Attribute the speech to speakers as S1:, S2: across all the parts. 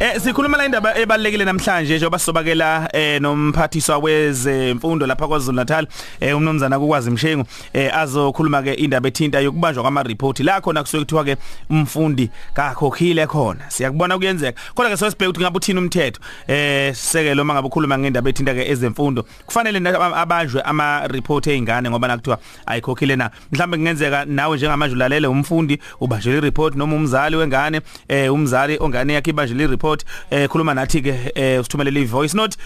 S1: Eh sikhuluma la indaba ebalekile namhlanje njengoba sobakela eh nomphathiswa wezemfundo lapha kwaZulu Natal eh umnomzana kukwazi Mshengu eh azokhuluma ke indaba ethinta yokubanjwa kwama report la khona kusuke kuthiwa ke umfundi kakhokhile khona. Siyakubona kuyenzeka. Kodwa ke sosibheka ukuthi ngabe uthini umthetho. Eh sisekelo uma ngabe ukhuluma ngendaba ethinta ke ezemfundo kufanele abanjwe ama report eingane ngoba nakuthiwa ayikhokhile na? Mhlambe kungenzeka nawe njengamanje ulalele umfundi ubanjwe i report noma umzali wengane eh umzali ongane yakhe ibanjwe i report eh khuluma nathi ke eh usithumelele i voice note.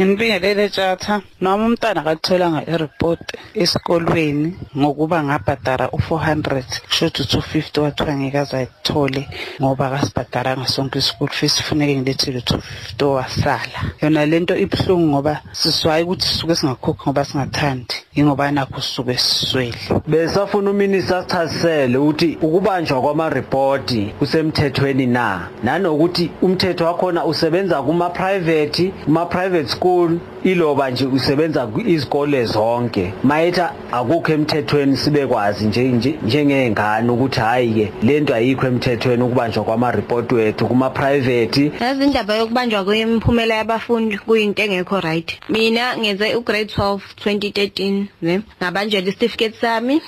S2: Ngibingelele tjatha noma umntana akatholanga ireport esikolweni ngokuba ngabhadara u400 shothi 250 wathiwa ngeke azayithole ngoba akasibhadaranga sonke ischool fees. Kufuneke ngilethele 250 wasala. Yona lento ibhlungu ngoba siswaye ukuthi sisuke singakhokhi ngoba singathandi. Ingoba nakho sisuke siswele.
S3: Besafuna uminister asichazisele ukuthi ukubanjwa kwama-report kusemthethweni na? Nanokuthi umthetho wakhona usebenza kuma-private kuma-private school iloba nje usebenza izikole zonke. Mayetha akukho emthethweni sibekwazi nje njengengane ukuthi hayi ke lento ayikho emthethweni ukubanjwa kwama-report wethu kuma-private
S4: yazi indaba yokubanjwa kwemiphumela yabafundi kuyinto engekho right. Mina ngenze ugrade 12 2013 ne? Ngabanjelwa isitifiketi sami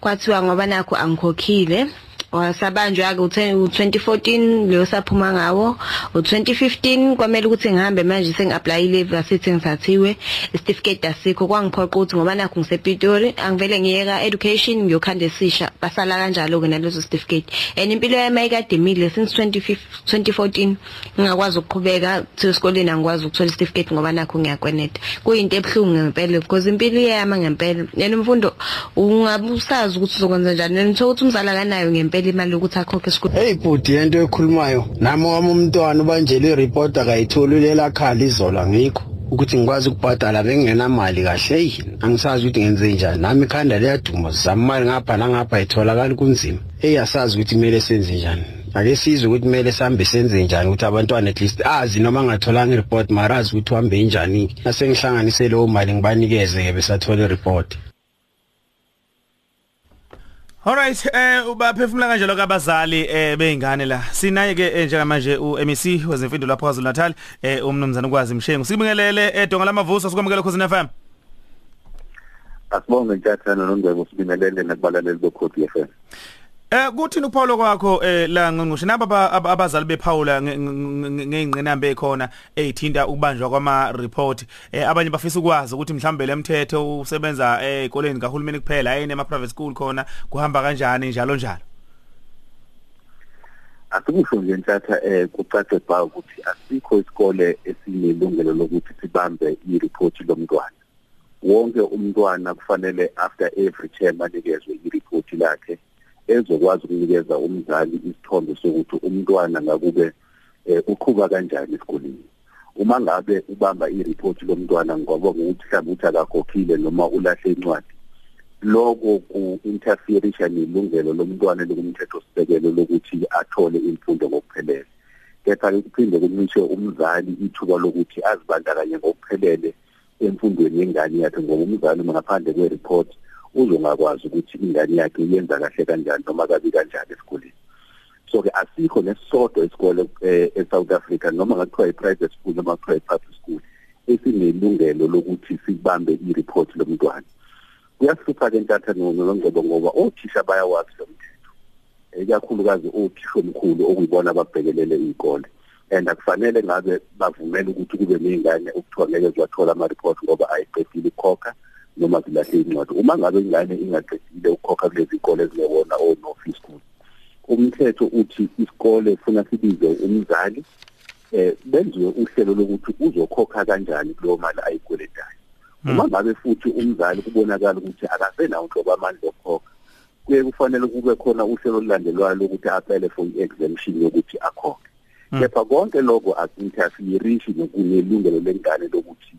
S4: kwathiwa ngoba nakho angikhokhile. Wasabanjwa ke u2014 leyo saphuma ngawo. U2015 kwamele ukuthi ngihambe manje sengi-apply leave asithi ngisathiwe isitifiketi asikho. Kwangiphoqa ukuthi ngoba nakho ngisepitori angivele ngiyeka education ngiyokhanda esisha basala kanjalo-ke nalezo sitifiketi. And impilo yami ayikade imile since 2014 ngingakwazi ukuqhubeka esikoleni angikwazi ukuthola isitifiketi ngoba nakho ngiyakweneta kuyinto ebuhlungu ngempela because impilo iyama ngempela. Yena umfundo ungabe usazi ukuthi uzokwenza njani and uthola ukuthi umzali akanayo ngempela. Imali yokuthi akhokhe esikoleni
S5: hey bhuti yento ekhulumayo. Nami wami umntwana ubanjele ireport akayitholi lela khala izola ngikho. Ukuthi ngikwazi ukubhadala bengingenamali kahle eyi angisazi ukuthi ngenze njani. Nami ikhanda liyaduma sizama imali ngapha nangapha itholakali kunzima. Eyi asazi ukuthi kumele senze njani. Ake sizwe ukuthi kumele sihambe senze njani ukuthi abantwana at least azi noma ngatholanga ireport mara azi ukuthi uhambe njani. Nasengihlanganise leyo mali ngibanikeze-ke besathola ireport
S1: Alright eh ubaphefumula kanjalo kabazali eh beingane la. Sinaye ke njengamanje uMEC wezemfundo lapha kwaZulu Natal eh umnumzana ukwazi Mshengu. Sibingelele edonga lamavuso sikwamukela khosini FM
S6: Asibonge ntshathana nongcebo sibingelele nakubalaleli bekhodi FM
S1: Eh kuthini uPaulo kwakho eh la ngqongqoshe? Naba abazali bePaula ngeinqinambe ekhona ezithinta ukubanjwa kwama report eh abanye bafisa ukwazi ukuthi mhlambe lemthetho usebenza ezikoleni kahulumeni kuphela ayine ema private school khona kuhamba kanjani njalo njalo?
S6: Asikusho nje nthatha eh kucace bha ukuthi asikho isikole esinelungelo lokuthi sibambe i-report lomntwana. Wonke umntwana kufanele after every term anikezwe i-report lakhe. Ezokwazi ukunikeza umzali isithombe sokuthi umntwana ngakube uqhuba kanjani esikoleni. Uma ngabe ubamba ireport lomntwana ngoba ukuthi mhlawumbe uthi akakhokhile noma ulahle incwadi lokho ku-interferisha nelungelo lomntwana lokumthetho sisekelo lokuthi athole imfundo ngokuphelele. Kepha kuphinde kumishe umzali ithuba lokuthi azibandakanye ngokuphelele emfundweni yengane yakhe ngoba umzali ngaphandle kwe-report uzongakwazi ukuthi ingane yakhe iyenza kahle kanjani noma kabi kanjani esikoleni. So ke asikho nesisodwa isikole eSouth Africa noma ngathiwa i-private school noma kuthiwa i-public school esinelungelo lokuthi sibambe i-report lomntwana. Kuyasifupha ke ntatha nongcebo ngoba othisha bayawazi lo mthetho. Ikakhulukazi othisha omkhulu okuyibona ababhekelele iy'kole. And akufanele ngabe bavumele ukuthi kube ney'ngane okuthiwa ngeke ziwathola ama-report ngoba ayiqedile ukukhokha. Noma zilahle incwadi uma ngabe ingane ingaqedile ukukhokha kulezi ikole ezingewona o-no fee school umthetho uthi isikole funa sibize umzali eh benziwe uhlelo lokuthi uzokhokha kanjani kuleyo mali ayikweletayo. Uma ngabe futhi umzali kubonakala ukuthi akasenawo nhlobo amandla okukhokha kuye kufanele kube khona uhlelo olulandelwayo lokuthi apele for i-exemption yokuthi akhokhe. Kepha konke lokho asinterferishi nokunelungelo lengane lokuthi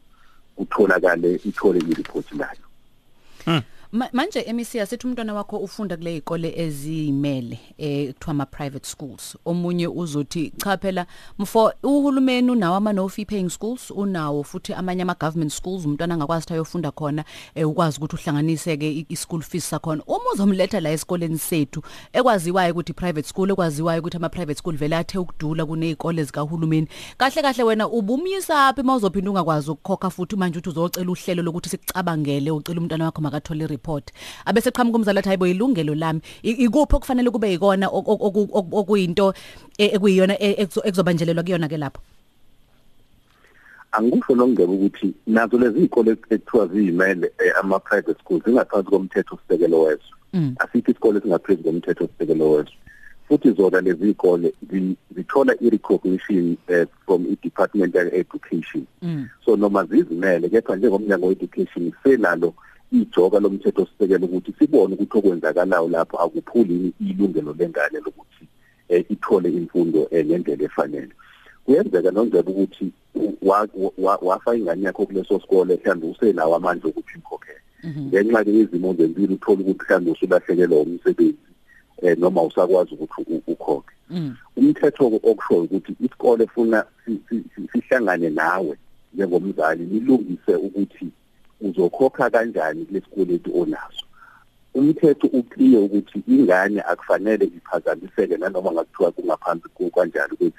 S6: kutholakale ithole i-report layo.
S7: Ma- manje MEC asithi umntwana wakho ufunda kule izikole ezimele eh kuthiwa ama private schools. Omunye uzothi cha phela mfo uhulumeni unawo ama no fee paying schools unawo futhi amanye ama government schools umntwana angakwazi ukuthi ayofunda khona eh ukwazi ukuthi uhlanganise ke i- i school fees sakhona. Uma uzomletha la esikoleni sethu ekwaziwayo ukuthi private school ekwaziwayo ukuthi ama private school vele athe ukudula kunezikole zikahulumeni. Kahle kahle wena ubumisa aphi mawuzophinda ungakwazi ukukhokha futhi manje uthi uzocela uhlelo lokuthi sikucabangele ucela umntwana wakho makathole report. Abese qhamuka umzali athi hayibo ilungelo lami. I- ikuphi okufanele kube yikona ok- ok- ok- ok- okuyinto eh, ekuyiyona eh, ekuzo- ekuzobanjelelwa kuyona ke lapho?
S6: Angikusho nokungeba ukuthi nazo lezi izikole ekuthiwa ziyimele eh, ama private schools zingaphansi komthetho osisekelo wezwe.
S7: Mm.
S6: asikho isikole singaphezulu komthetho osisekelo wezwe. Futhi zona lezi izikole zi- zithola i-recognition eh, from i-department of education
S7: Mm.
S6: so noma zizimele kepha njengomnyango we-education senalo ijoka lomthetho osisekelo ukuthi sibone ukuthi okwenzakalayo lapho akuphuli ilungelo lengane lokuthi eh, ithole imfundo eh, ngendlela efanele. Kuyenzeka nongeba ukuthi wa- wa- wafa ingane yakho kuleso sikole mhlawumbe usenawo amandla okuthi imkhokhele ngenxa ke yezimo zempilo uthola ukuthi mhlawumbe usulahlekelwa umsebenzi eh noma usakwazi ukuthi u- ukhokhe.
S7: Mm.
S6: umthetho okushoyo ukuthi isikole funa si- si- si- sihlangane nawe njengomzali nilungise ukuthi uzokhokha kanjani kulesikweletu onaso? Umthetho uclear ukuthi ingane akufanele iphazamiseke nanoma ngakuthiwa kungaphansi kanjani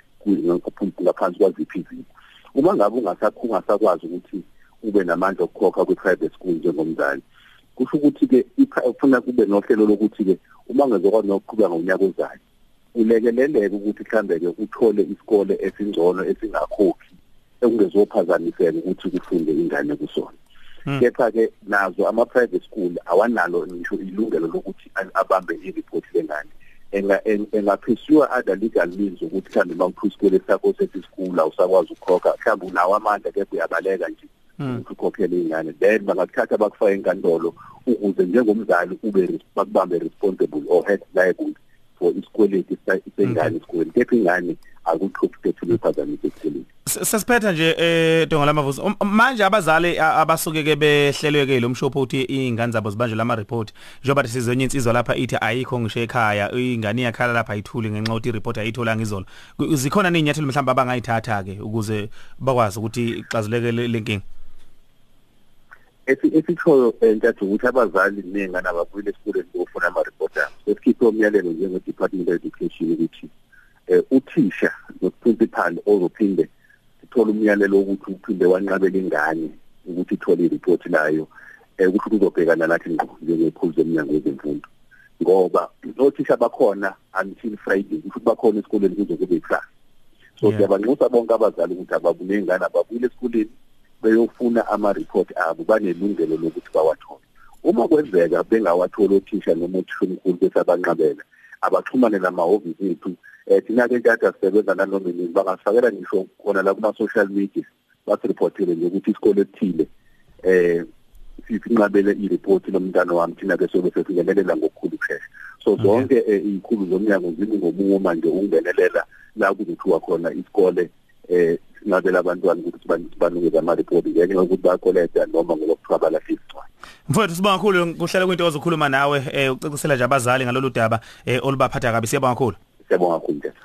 S6: ngaphansi kwaziphi izinto uma ngabe ungasakhunga sakwazi ukuthi ube namandla okukhokha kwi-private school njengomzali kusho ukuthi ke ufuna kube nohlelo lokuthi ke uma ngezokwazi nokuqhubeka ngonyaka ozayo ulekeleleke ukuthi mhlambe ke uthole isikole esingcono esingakhokhi ekungezophazamiseka ukuthi kufunde ingane kusona. Kepha ke nazo ama private school awanalo ngisho ilungelo lokuthi abambe i-report lengane engaphesiwa other legal means ukuthi mhlawumbe mawuthu isikole sakho sethi school awusakwazi ukukhokha mhlawumbe unawo amandla kepha uyabaleka nje ukuthi ukhokhele ingane then bangakuthatha bakufaka enkantolo ukuze njengomzali ube bakubambe responsible or head liable for isikweleti sengane esikoleni kepha ingane akuthuphi kethu lephazamise esikoleni
S1: sesiphetha nje eh donga lamavuzo Um, manje abazali a- abasuke ke behlelweke lo mshopho uthi ingane zabo zibanjwe lama report njengoba sizonye insizwa lapha ithi ayikho ngisho ekhaya ingane yakhala lapha ayithuli ngenxa ukuthi report ayithola ngizolo. Ku- zikhona nezinyathelo mhlawumbe abangayithatha ke ukuze bakwazi ukuthi ixazuleke le le nkinga?
S6: Esi esithoyo entathu ukuthi abazali nengane ababuyile esikoleni ukufuna ama report abo sesikhiphe umyalelo njenge Department of Education ukuthi eh uthisha noprincipal ozophinde sithola umyalelo ukuthi uphinde wanqabela ingane ukuthi ithole ireport layo eh ukuthi uzobhekana nathi ngqo njengephuzu emnyango wezemfundo. Ngoba othisha bakhona until Friday ukuthi bakhona esikoleni kuze kube class so
S1: Yeah.
S6: siyabanxusa bonke abazali ukuthi ababule ingane ababuyile esikoleni beyofuna ama-report abo banelungelo lokuthi bawathole. Uma kwenzeka bengawatholi othisha noma othisha omkhulu bese abanqabela abaxhumane namahhovisi ethu um thina-ke ntatha sisebenza nanoma inini bangasifakela ngisho khona la kuma-social media basiripothele nje ukuthi isikole esithile um sinqabele iripoti lomntana wami thina-ke sobe sesingenelela ngokukhulu ukushesha. So zonke eh, iy'khulu zomnyango zimi ngomumo manje ukungenelela la kuzothiwa khona isikole eh sinabela abantwana ukuthi ban- banikeze ama-report ngenxa yokuthi bayakoleta noma ngoba kuthiwa balahle isicwayi
S1: mfowethu sibonga kakhulu. Kuhlela kwinto ozokhuluma nawe eh ucacisela nje abazali ngalolu daba eh olubaphatha kabi. Siyabonga kakhulu.
S6: Siyabonga kakhulu ntetha.